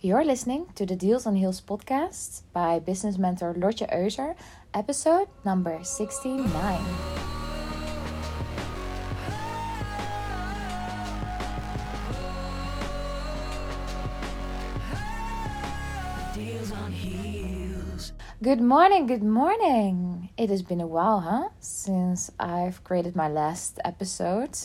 You're listening to the Deals on Heels podcast by business mentor Lotje Euser, episode number 69. Deals on Heels. Good morning, good morning. It has been a while, huh? Since I've created my last episode.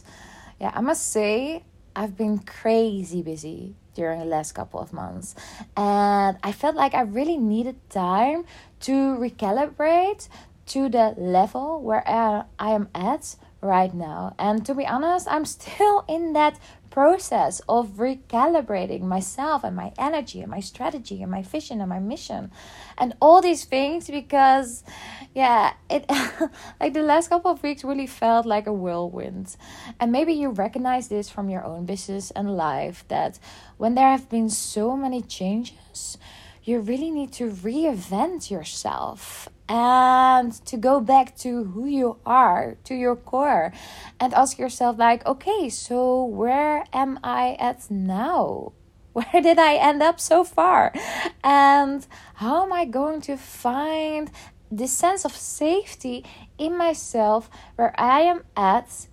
Yeah, I must say, I've been crazy busy during the last couple of months. And I felt like I really needed time to recalibrate to the level where uh, I am at right now. And to be honest, I'm still in that process of recalibrating myself and my energy and my strategy and my vision and my mission and all these things because yeah it like the last couple of weeks really felt like a whirlwind. And maybe you recognize this from your own business and life that when there have been so many changes you really need to reinvent yourself and to go back to who you are, to your core, and ask yourself, like, okay, so where am I at now? Where did I end up so far? And how am I going to find this sense of safety in myself where I am at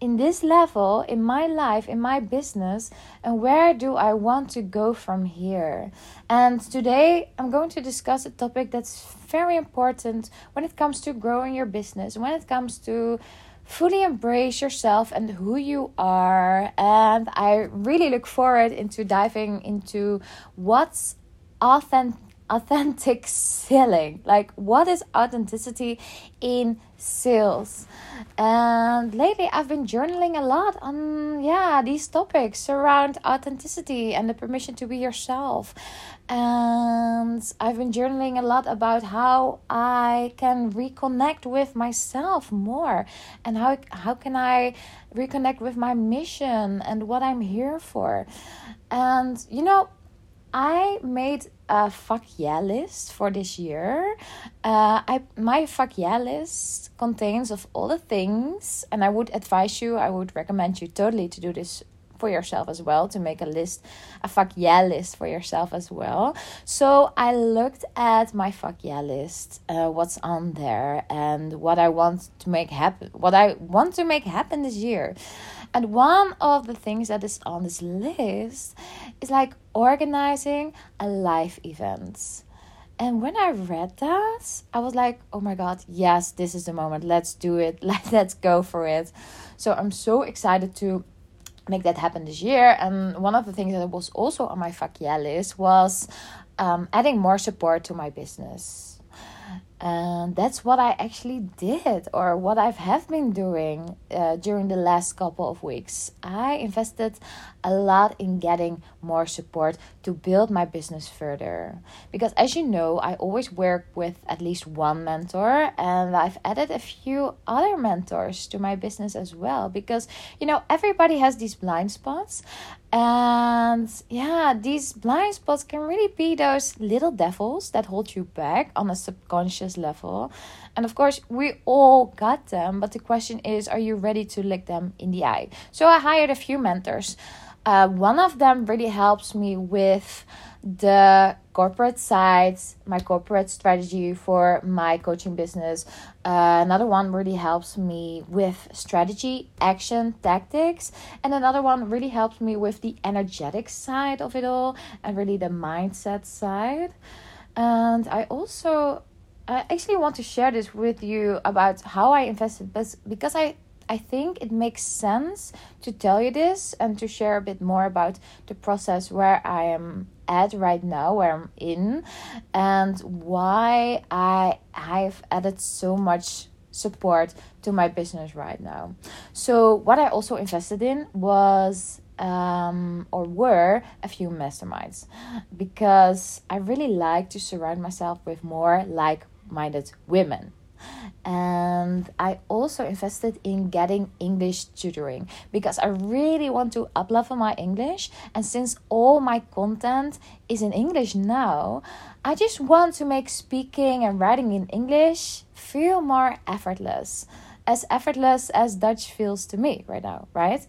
in this level in my life, in my business, and where do I want to go from here? And today I'm going to discuss a topic that's very important when it comes to growing your business, when it comes to fully embrace yourself and who you are and i really look forward into diving into what's authentic authentic selling. Like what is authenticity in sales? And lately i've been journaling a lot on yeah these topics around authenticity and the permission to be yourself. And i've been journaling a lot about how i can reconnect with myself more and how how can i reconnect with my mission and what i'm here for. And you know I made a fuck yeah list for this year. Uh, I my fuck yeah list contains of all the things, and I would advise you, I would recommend you totally to do this for yourself as well to make a list a fuck yeah list for yourself as well so i looked at my fuck yeah list uh, what's on there and what i want to make happen what i want to make happen this year and one of the things that is on this list is like organizing a live event. And when I read that, I was like, oh my God, yes, this is the moment. Let's do it. Let's go for it. So I'm so excited to make that happen this year. And one of the things that was also on my fuck yeah list was um, adding more support to my business and that's what I actually did, or what I have been doing uh, during the last couple of weeks. I invested a lot in getting more support to build my business further. Because, as you know, I always work with at least one mentor, and I've added a few other mentors to my business as well. Because, you know, everybody has these blind spots, and yeah, these blind spots can really be those little devils that hold you back on a subconscious level. And of course, we all got them, but the question is are you ready to look them in the eye? So I hired a few mentors. Uh, one of them really helps me with the corporate side, my corporate strategy for my coaching business. Uh, another one really helps me with strategy, action, tactics. And another one really helps me with the energetic side of it all and really the mindset side. And I also I actually want to share this with you about how I invested because I I think it makes sense to tell you this and to share a bit more about the process where I am at right now, where I'm in, and why I I've added so much support to my business right now. So what I also invested in was um, or were a few masterminds because I really like to surround myself with more like minded women and I also invested in getting English tutoring because I really want to uplevel my English. And since all my content is in English now, I just want to make speaking and writing in English feel more effortless, as effortless as Dutch feels to me right now, right?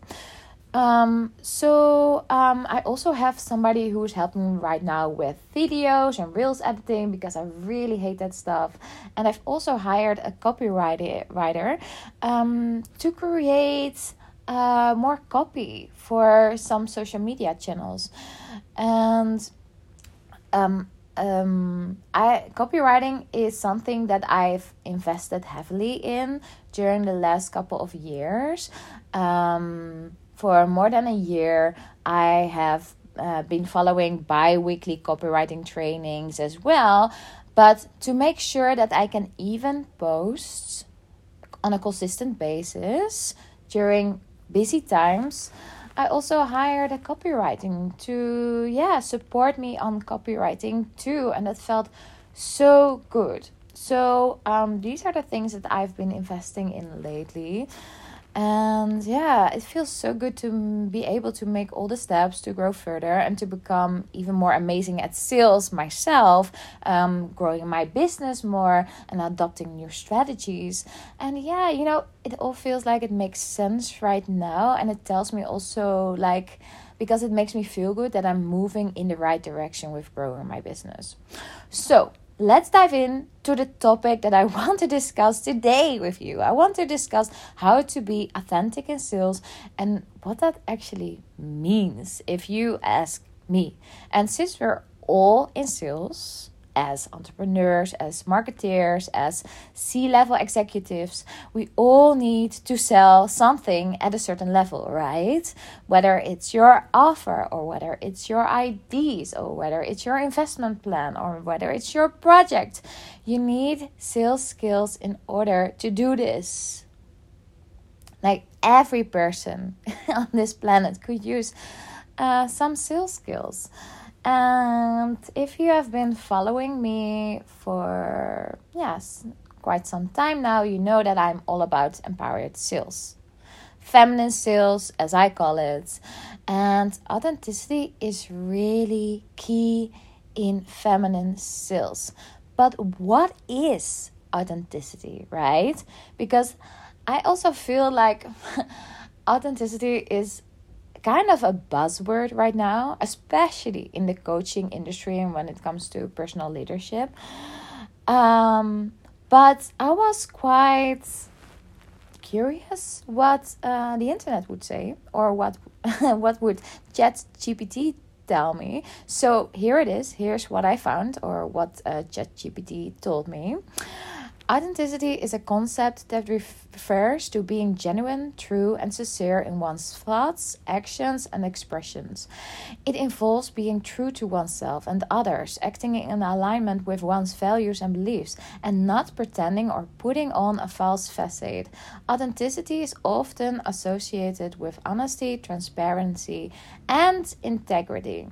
Um, so um, I also have somebody who's helping me right now with videos and reels editing because I really hate that stuff. And I've also hired a copywriter writer, um, to create uh, more copy for some social media channels. And um, um, I copywriting is something that I've invested heavily in during the last couple of years. Um, for more than a year, I have uh, been following bi weekly copywriting trainings as well. But to make sure that I can even post on a consistent basis during busy times, I also hired a copywriting to yeah support me on copywriting too, and that felt so good. So um, these are the things that I've been investing in lately and yeah it feels so good to be able to make all the steps to grow further and to become even more amazing at sales myself um, growing my business more and adopting new strategies. And yeah you know it all feels like it makes sense right now. And it tells me also like because it makes me feel good that i'm moving in the right direction with growing my business. So let's dive in to the topic that I want to discuss today with you. I want to discuss how to be authentic in sales and what that actually means if you ask me. And since we're all in sales, as entrepreneurs, as marketeers, as C level executives, we all need to sell something at a certain level, right? Whether it's your offer, or whether it's your ideas, or whether it's your investment plan, or whether it's your project, you need sales skills in order to do this. Like every person on this planet could use uh, some sales skills. And if you have been following me for, yes, quite some time now, you know that I'm all about empowered sales. Feminine sales, as I call it. And authenticity is really key in feminine sales. But what is authenticity, right? Because I also feel like authenticity is kind of a buzzword right now, especially in the coaching industry and when it comes to personal leadership. Um, but I was quite curious what uh, the internet would say or what what would Chat GPT tell me. So here it is. Here's what I found or what uh, Chat GPT told me. Authenticity is a concept that refers to being genuine, true, and sincere in one's thoughts, actions, and expressions. It involves being true to oneself and others, acting in alignment with one's values and beliefs, and not pretending or putting on a false facade. Authenticity is often associated with honesty, transparency, and integrity.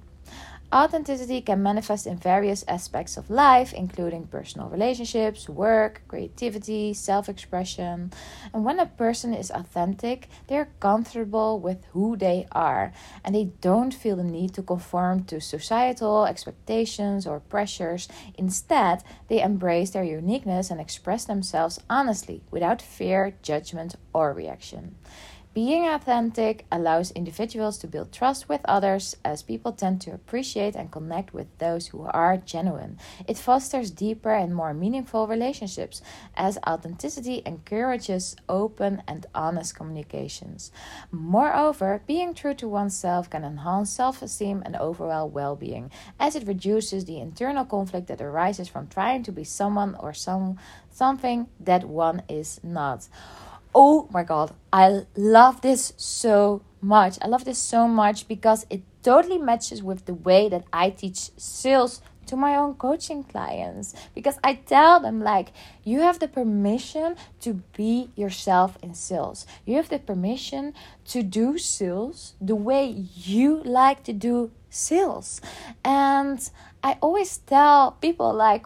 Authenticity can manifest in various aspects of life, including personal relationships, work, creativity, self expression. And when a person is authentic, they're comfortable with who they are and they don't feel the need to conform to societal expectations or pressures. Instead, they embrace their uniqueness and express themselves honestly without fear, judgment, or reaction. Being authentic allows individuals to build trust with others as people tend to appreciate and connect with those who are genuine. It fosters deeper and more meaningful relationships as authenticity encourages open and honest communications. Moreover, being true to oneself can enhance self esteem and overall well being as it reduces the internal conflict that arises from trying to be someone or some, something that one is not oh my god, I love this so much. I love this so much because it totally matches with the way that I teach sales to my own coaching clients because I tell them like you have the permission to be yourself in sales. You have the permission to do sales the way you like to do sales. And I always tell people like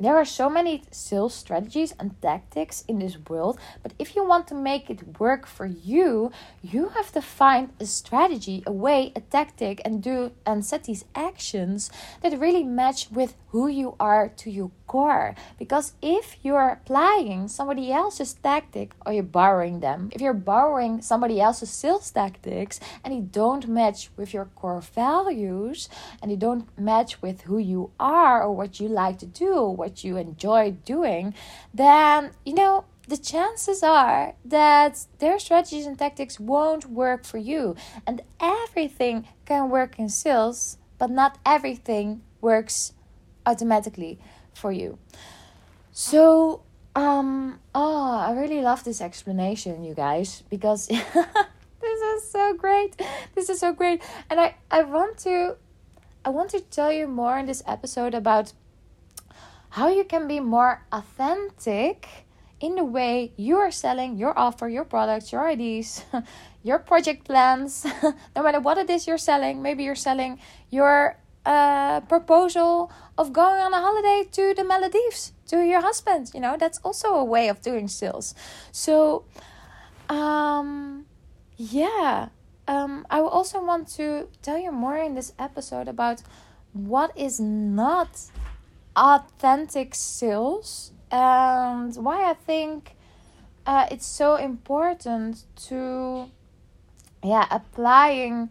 there are so many sales strategies and tactics in this world, but if you want to make it work for you, you have to find a strategy, a way, a tactic, and do and set these actions that really match with who you are to your core. Because if you're applying somebody else's tactic or you're borrowing them, if you're borrowing somebody else's sales tactics and they don't match with your core values and they don't match with who you are or what you like to do, what you enjoy doing, then you know the chances are that their strategies and tactics won't work for you. And everything can work in sales, but not everything works automatically for you. So, um, oh, I really love this explanation, you guys, because this is so great. This is so great. And I, I want to I want to tell you more in this episode about how you can be more authentic in the way you are selling your offer, your products, your ideas, your project plans, no matter what it is you're selling. Maybe you're selling your uh, proposal of going on a holiday to the Maldives to your husband. You know, that's also a way of doing sales. So, um, yeah, um, I also want to tell you more in this episode about what is not authentic sales and why I think uh, it's so important to yeah applying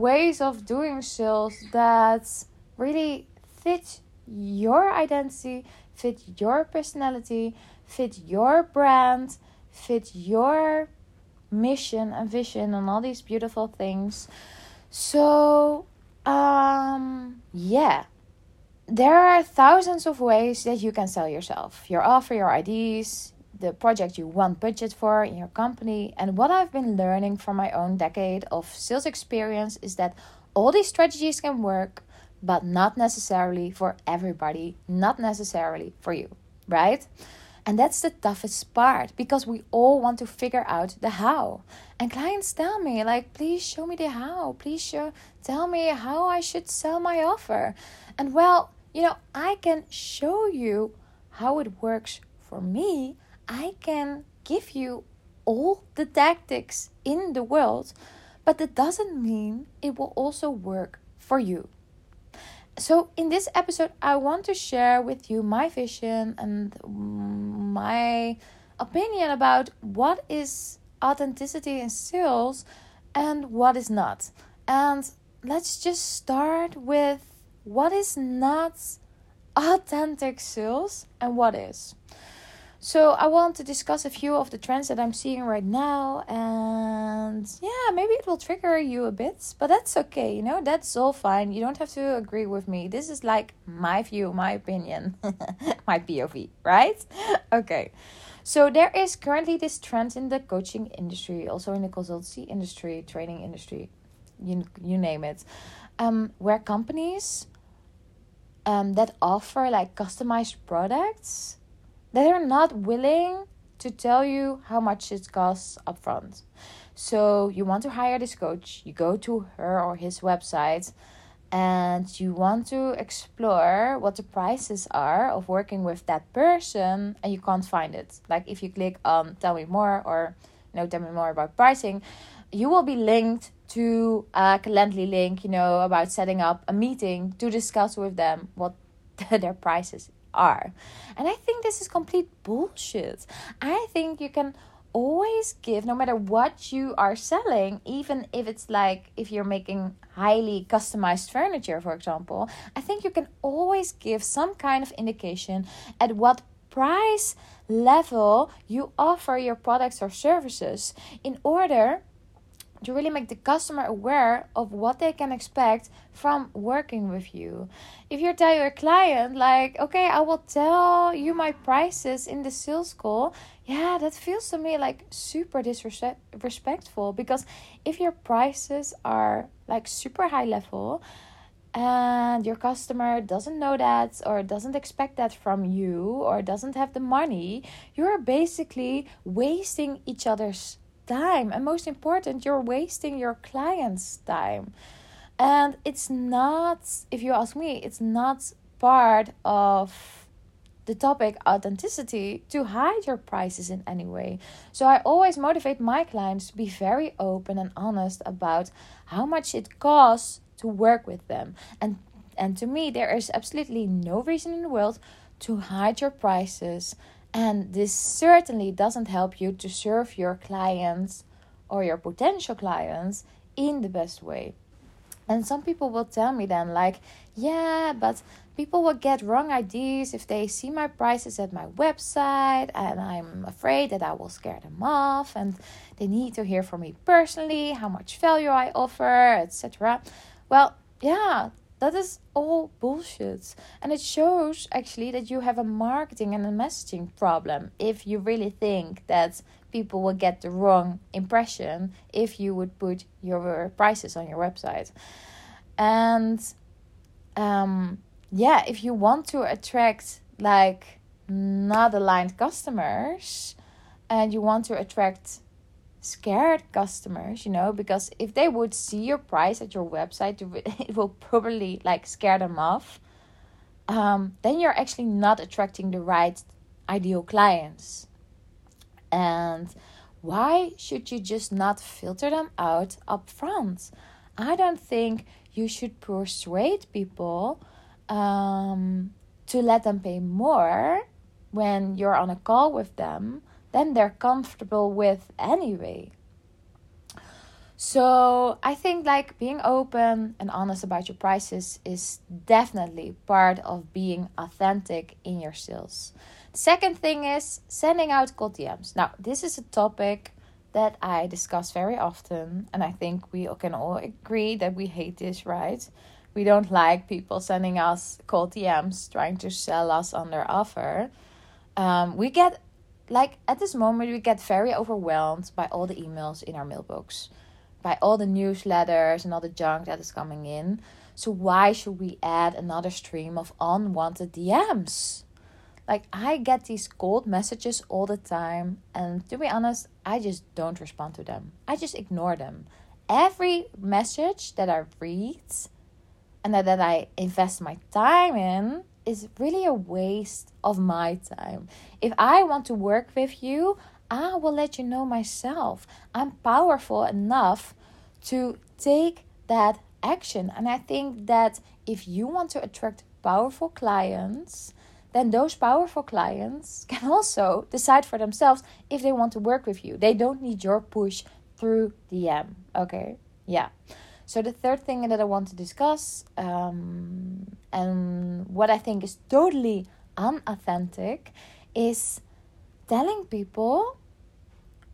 ways of doing sales that really fit your identity, fit your personality, fit your brand, fit your mission and vision and all these beautiful things. So, um, yeah, there are thousands of ways that you can sell yourself your offer, your ideas, the project you want budget for in your company. And what I've been learning from my own decade of sales experience is that all these strategies can work, but not necessarily for everybody, not necessarily for you, right? And that's the toughest part because we all want to figure out the how. And clients tell me, like, please show me the how. Please show, tell me how I should sell my offer. And well, you know, I can show you how it works for me. I can give you all the tactics in the world, but that doesn't mean it will also work for you. So, in this episode, I want to share with you my vision and mm, my opinion about what is authenticity in sales and what is not. And let's just start with what is not authentic sales and what is. So, I want to discuss a few of the trends that I'm seeing right now, and yeah, maybe it will trigger you a bit, but that's okay, you know, that's all fine. You don't have to agree with me. This is like my view, my opinion, my POV, right? okay, so there is currently this trend in the coaching industry, also in the consultancy industry, training industry, you, you name it, um, where companies um, that offer like customized products they are not willing to tell you how much it costs upfront. So you want to hire this coach, you go to her or his website and you want to explore what the prices are of working with that person and you can't find it. Like if you click on tell me more or you know tell me more about pricing, you will be linked to a Calendly link, you know, about setting up a meeting to discuss with them what their prices are. And I think this is complete bullshit. I think you can always give no matter what you are selling even if it's like if you're making highly customized furniture for example i think you can always give some kind of indication at what price level you offer your products or services in order to really make the customer aware of what they can expect from working with you. If you tell your client, like, okay, I will tell you my prices in the sales call, yeah, that feels to me like super disrespectful because if your prices are like super high level, and your customer doesn't know that or doesn't expect that from you or doesn't have the money, you're basically wasting each other's time. And most important, you're wasting your client's time. And it's not, if you ask me, it's not part of the topic authenticity to hide your prices in any way. So I always motivate my clients to be very open and honest about how much it costs to work with them. And and to me there is absolutely no reason in the world to hide your prices. And this certainly doesn't help you to serve your clients or your potential clients in the best way. And some people will tell me then, like, yeah, but people will get wrong ideas if they see my prices at my website, and I'm afraid that I will scare them off, and they need to hear from me personally how much value I offer, etc. Well, yeah, that is all bullshit. And it shows actually that you have a marketing and a messaging problem if you really think that people will get the wrong impression if you would put your prices on your website. And um, yeah, if you want to attract like not aligned customers and you want to attract scared customers, you know, because if they would see your price at your website, it will probably like scare them off. Um, then you're actually not attracting the right ideal clients. And why should you just not filter them out up front? I don't think you should persuade people um, to let them pay more when you're on a call with them then they're comfortable with anyway. So I think like being open and honest about your prices is definitely part of being authentic in your sales. Second thing is sending out cold DMs. Now, this is a topic that I discuss very often, and I think we can all agree that we hate this, right? We don't like people sending us cold DMs trying to sell us on their offer. Um, we get like at this moment we get very overwhelmed by all the emails in our mailbox by all the newsletters and all the junk that is coming in. So why should we add another stream of unwanted dms like i get these cold messages all the time and to be honest i just don't respond to them. I just ignore them. Every message that i read and that, that i invest my time in is really a waste of my time. If I want to work with you, I will let you know myself. I'm powerful enough to take that action. And I think that if you want to attract powerful clients, then those powerful clients can also decide for themselves if they want to work with you. They don't need your push through DM. Okay? Yeah. So, the third thing that I want to discuss, um, and what I think is totally unauthentic, is telling people,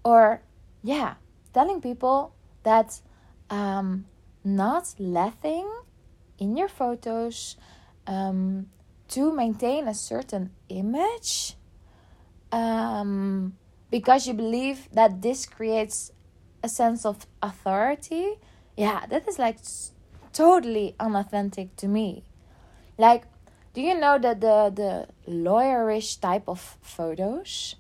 or yeah, telling people that um, not laughing in your photos um, to maintain a certain image um, because you believe that this creates a sense of authority yeah, that is like totally unauthentic to me. Like, do you know that the the lawyerish type of photos,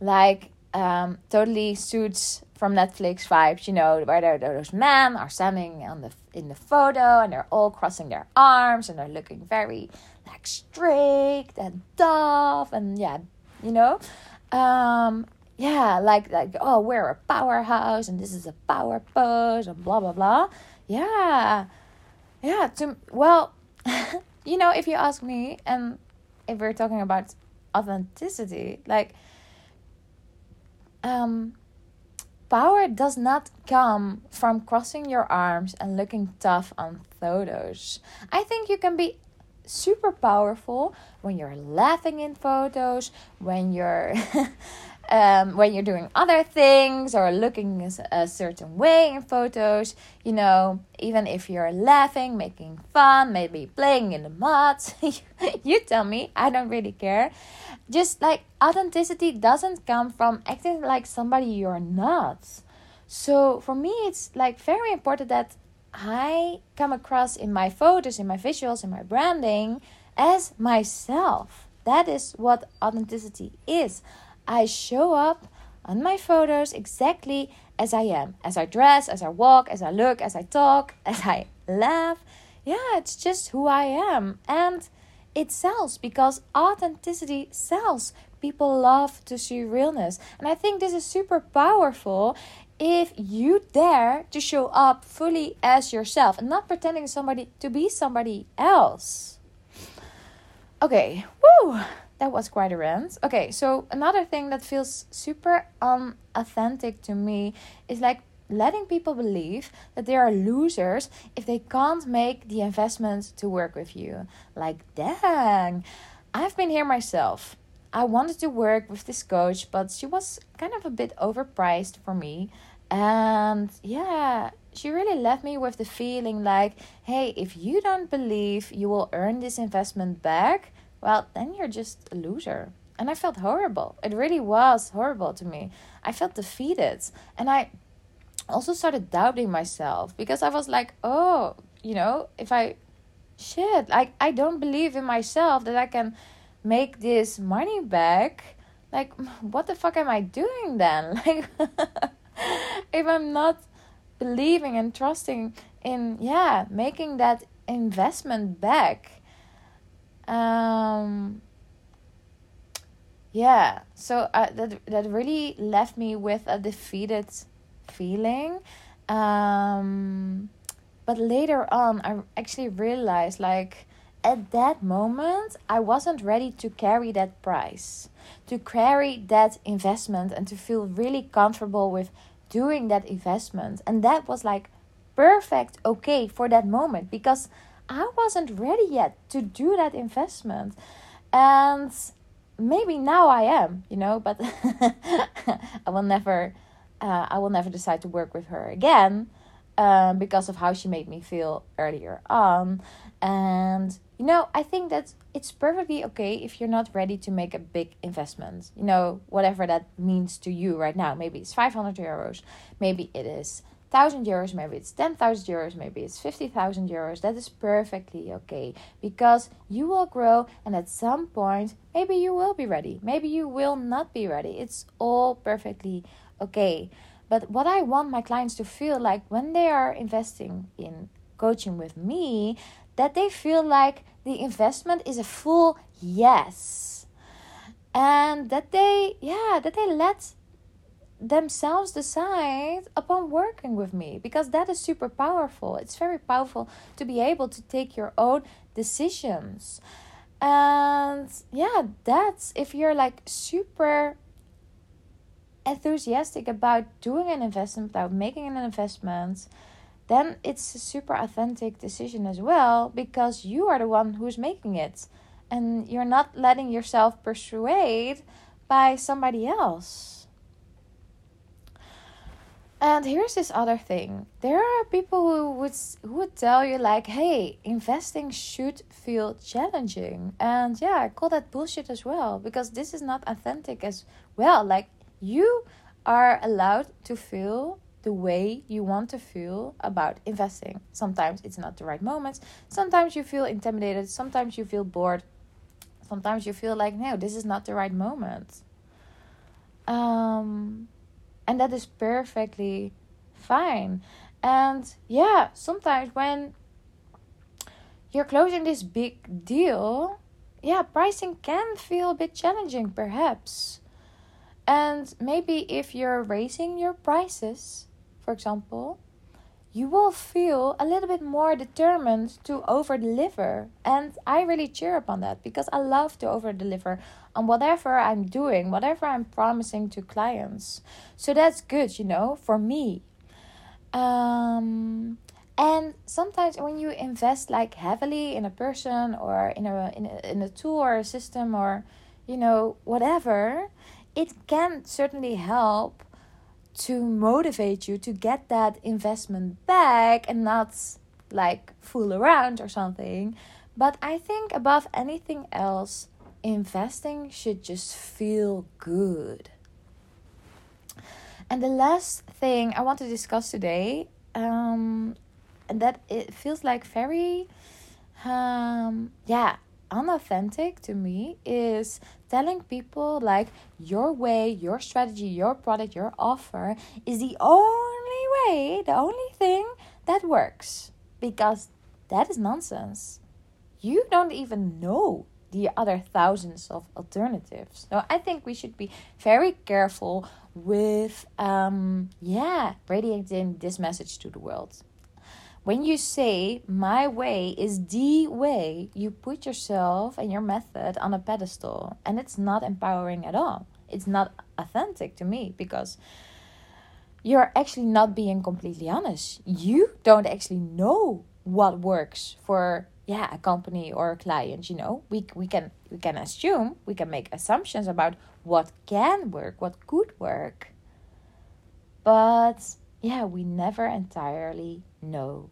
like um, totally suits from Netflix vibes, you know, where those men are standing on the in the photo and they're all crossing their arms and they're looking very like strict and tough and yeah, you know. Um, yeah, like like oh, we're a powerhouse and this is a power pose and blah blah blah. Yeah, yeah. To well, you know, if you ask me, and if we're talking about authenticity, like um, power does not come from crossing your arms and looking tough on photos. I think you can be super powerful when you're laughing in photos, when you're um, when you're doing other things or looking a certain way in photos, you know, even if you're laughing, making fun, maybe playing in the mud, you tell me, I don't really care. Just like authenticity doesn't come from acting like somebody you're not. So for me, it's like very important that I come across in my photos, in my visuals, in my branding as myself. That is what authenticity is. I show up on my photos exactly as I am, as I dress, as I walk, as I look, as I talk, as I laugh. Yeah, it's just who I am. And it sells because authenticity sells. People love to see realness. And I think this is super powerful if you dare to show up fully as yourself and not pretending somebody to be somebody else. Okay, woo! That was quite a rant. Okay, so another thing that feels super um, unauthentic to me is like letting people believe that they are losers if they can't make the investment to work with you. Like, dang, I've been here myself. I wanted to work with this coach, but she was kind of a bit overpriced for me. And yeah, she really left me with the feeling like, hey, if you don't believe you will earn this investment back, well, then you're just a loser. And I felt horrible. It really was horrible to me. I felt defeated. And I also started doubting myself because I was like, oh, you know, if I shit, like I don't believe in myself that I can make this money back. Like, what the fuck am I doing then? Like, if I'm not believing and trusting in, yeah, making that investment back. Um, yeah, so uh, that that really left me with a defeated feeling. Um, but later on, I actually realized like at that moment, I wasn't ready to carry that price, to carry that investment, and to feel really comfortable with doing that investment. And that was like perfect, okay for that moment because I wasn't ready yet to do that investment. And maybe now I am, you know, but I will never uh, I will never decide to work with her again um, because of how she made me feel earlier on. And, you know, I think that it's perfectly okay if you're not ready to make a big investment. You know, whatever that means to you right now. Maybe it's 500 euros, maybe it is 1000 euros, maybe it's 10,000 euros, maybe it's 50,000 euros. That is perfectly okay because you will grow, and at some point, maybe you will be ready, maybe you will not be ready. It's all perfectly okay. But what I want my clients to feel like when they are investing in coaching with me, that they feel like the investment is a full yes. And that they, yeah, that they let themselves decide upon working with me because that is super powerful. It's very powerful to be able to take your own decisions. And yeah, that's if you're like super enthusiastic about doing an investment, about making an investment, then it's a super authentic decision as well because you are the one who's making it. And you're not letting yourself persuade by somebody else. And here's this other thing. There are people who would who would tell you like, "Hey, investing should feel challenging." And yeah, I call that bullshit as well because this is not authentic as well. Like you are allowed to feel the way you want to feel about investing. Sometimes it's not the right moment. Sometimes you feel intimidated. Sometimes you feel bored. Sometimes you feel like, no, this is not the right moment. Um, and that is perfectly fine. And yeah, sometimes when you're closing this big deal, yeah, pricing can feel a bit challenging, perhaps. And maybe if you're raising your prices, for example, you will feel a little bit more determined to over deliver. And I really cheer upon that because I love to over deliver on whatever I'm doing, whatever I'm promising to clients. So that's good, you know, for me. Um, and sometimes when you invest like heavily in a person or in a in a, in a tool or a system or you know whatever, it can certainly help to motivate you to get that investment back and not like fool around or something. But I think above anything else, investing should just feel good. And the last thing I want to discuss today, um, and that it feels like very, um, yeah, unauthentic to me is telling people like your way, your strategy, your product, your offer is the only way, the only thing that works because that is nonsense. you don't even know the other thousands of alternatives. So I think we should be very careful with, um, yeah, radiating this message to the world. When you say my way is the way, you put yourself and your method on a pedestal, and it's not empowering at all. It's not authentic to me because you're actually not being completely honest. You don't actually know what works for yeah a company or a client you know we we can we can assume we can make assumptions about what can work what could work. But yeah we never entirely know.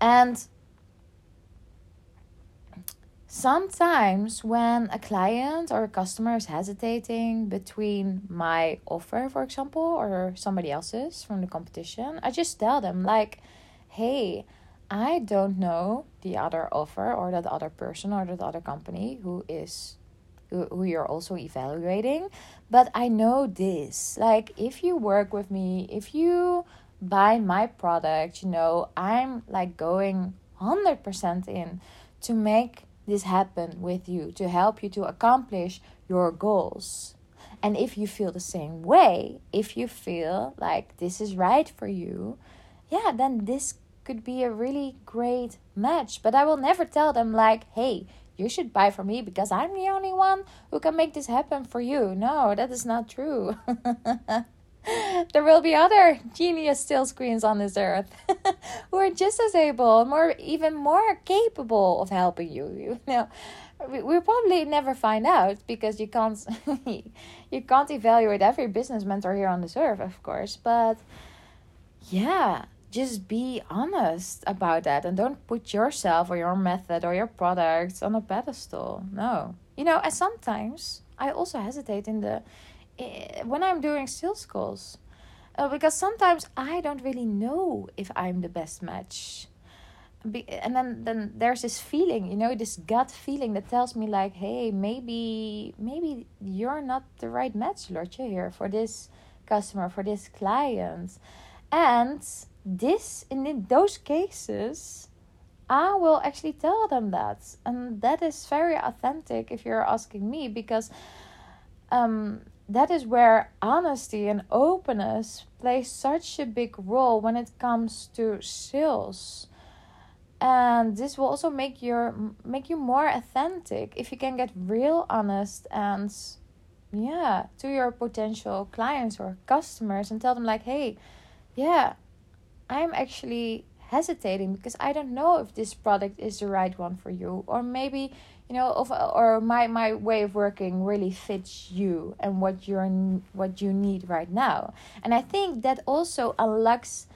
And sometimes when a client or a customer is hesitating between my offer for example or somebody else's from the competition i just tell them like hey i don't know the other offer or that other person or that other company who is who, you're also evaluating but i know this. Like if you work with me if you buy my product you know i'm like going 100% in to make this happen with you to help you to accomplish your goals. And if you feel the same way, if you feel like this is right for you, yeah, then this could be a really great match. But I will never tell them, like, hey, you should buy from me because I'm the only one who can make this happen for you. No, that is not true. there will be other genius still screens on this earth who are just as able, more even more capable of helping you. You know, we'll probably never find out because you can't you can't evaluate every business mentor here on this earth, of course. But yeah, just be honest about that and don't put yourself or your method or your products on a pedestal. No, you know, and sometimes I also hesitate in the when I'm doing sales calls. Uh, because sometimes I don't really know if I'm the best match. Be- and then, then there's this feeling, you know, this gut feeling that tells me like, hey, maybe maybe you're not the right match, Lotje, here for this customer, for this client. And this in those cases, I will actually tell them that. And that is very authentic if you're asking me, because um that is where honesty and openness play such a big role when it comes to sales. And this will also make your make you more authentic if you can get real honest and yeah to your potential clients or customers and tell them like hey yeah i'm actually hesitating because i don't know if this product is the right one for you. Or maybe you know of or my my way of working really fits you and what you're what you need right now. And i think that also unlocks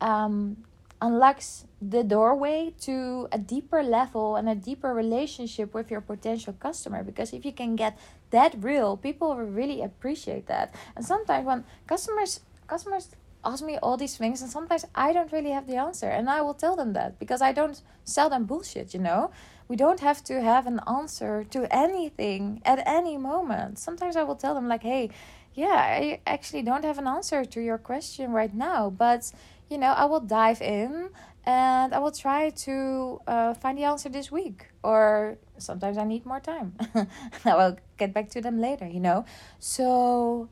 um unlocks the doorway to a deeper level and a deeper relationship with your potential customer. Because if you can get that real people will really appreciate that. And sometimes when customers customers ask me all these things and sometimes i don't really have the answer. And i will tell them that because i don't sell them bullshit you know we don't have to have an answer to anything at any moment. Sometimes I will tell them, like, hey, yeah, I actually don't have an answer to your question right now, but you know, I will dive in and I will try to uh, find the answer this week. Or sometimes I need more time. I will get back to them later, you know? So,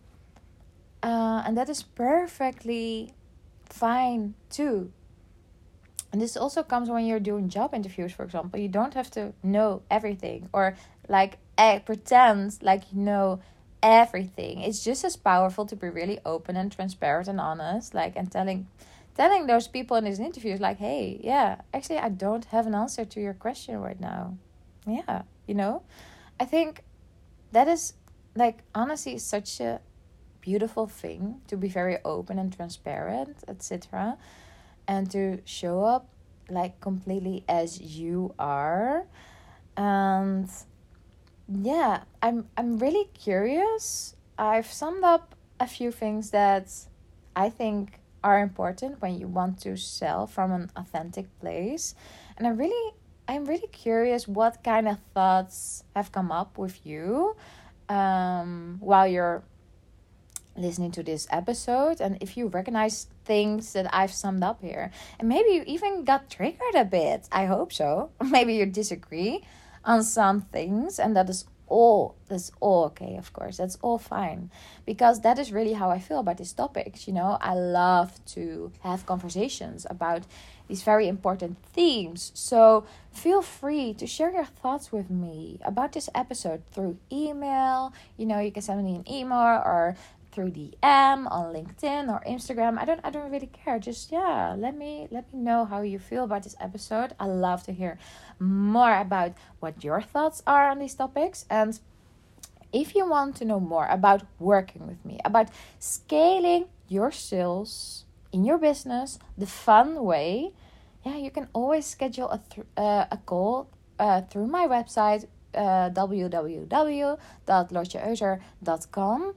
uh, and that is perfectly fine too and this also comes when you're doing job interviews for example. You don't have to know everything or like eh, pretend like you know everything. It's just as powerful to be really open and transparent and honest like and telling telling those people in these interviews like hey yeah actually i don't have an answer to your question right now. Yeah you know? I think that is like honesty is such a beautiful thing to be very open and transparent etc and to show up like completely as you are. And yeah i'm i'm really curious. I've summed up a few things that i think are important when you want to sell from an authentic place. And i really i'm really curious what kind of thoughts have come up with you um, while you're listening to this episode and if you recognize things that I've summed up here. And maybe you even got triggered a bit. I hope so. Maybe you disagree on some things and that is all that's all okay of course that's all fine because that is really how i feel about these topics you know i love to have conversations about these very important themes so feel free to share your thoughts with me about this episode through email you know you can send me an email or through DM on LinkedIn or Instagram. I don't I don't really care. Just yeah, let me let me know how you feel about this episode. I love to hear more about what your thoughts are on these topics and if you want to know more about working with me, about scaling your sales in your business the fun way, yeah, you can always schedule a, th- uh, a call uh, through my website uh, www.lotjeeuser.com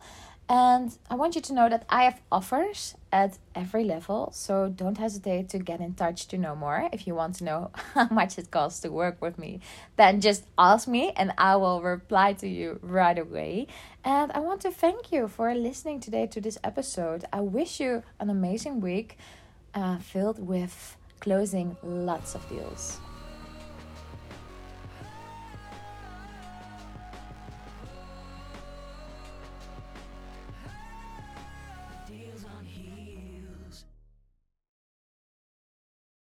and I want you to know that I have offers at every level. So don't hesitate to get in touch to know more. If you want to know how much it costs to work with me, then just ask me and I will reply to you right away. And I want to thank you for listening today to this episode. I wish you an amazing week uh, filled with closing lots of deals.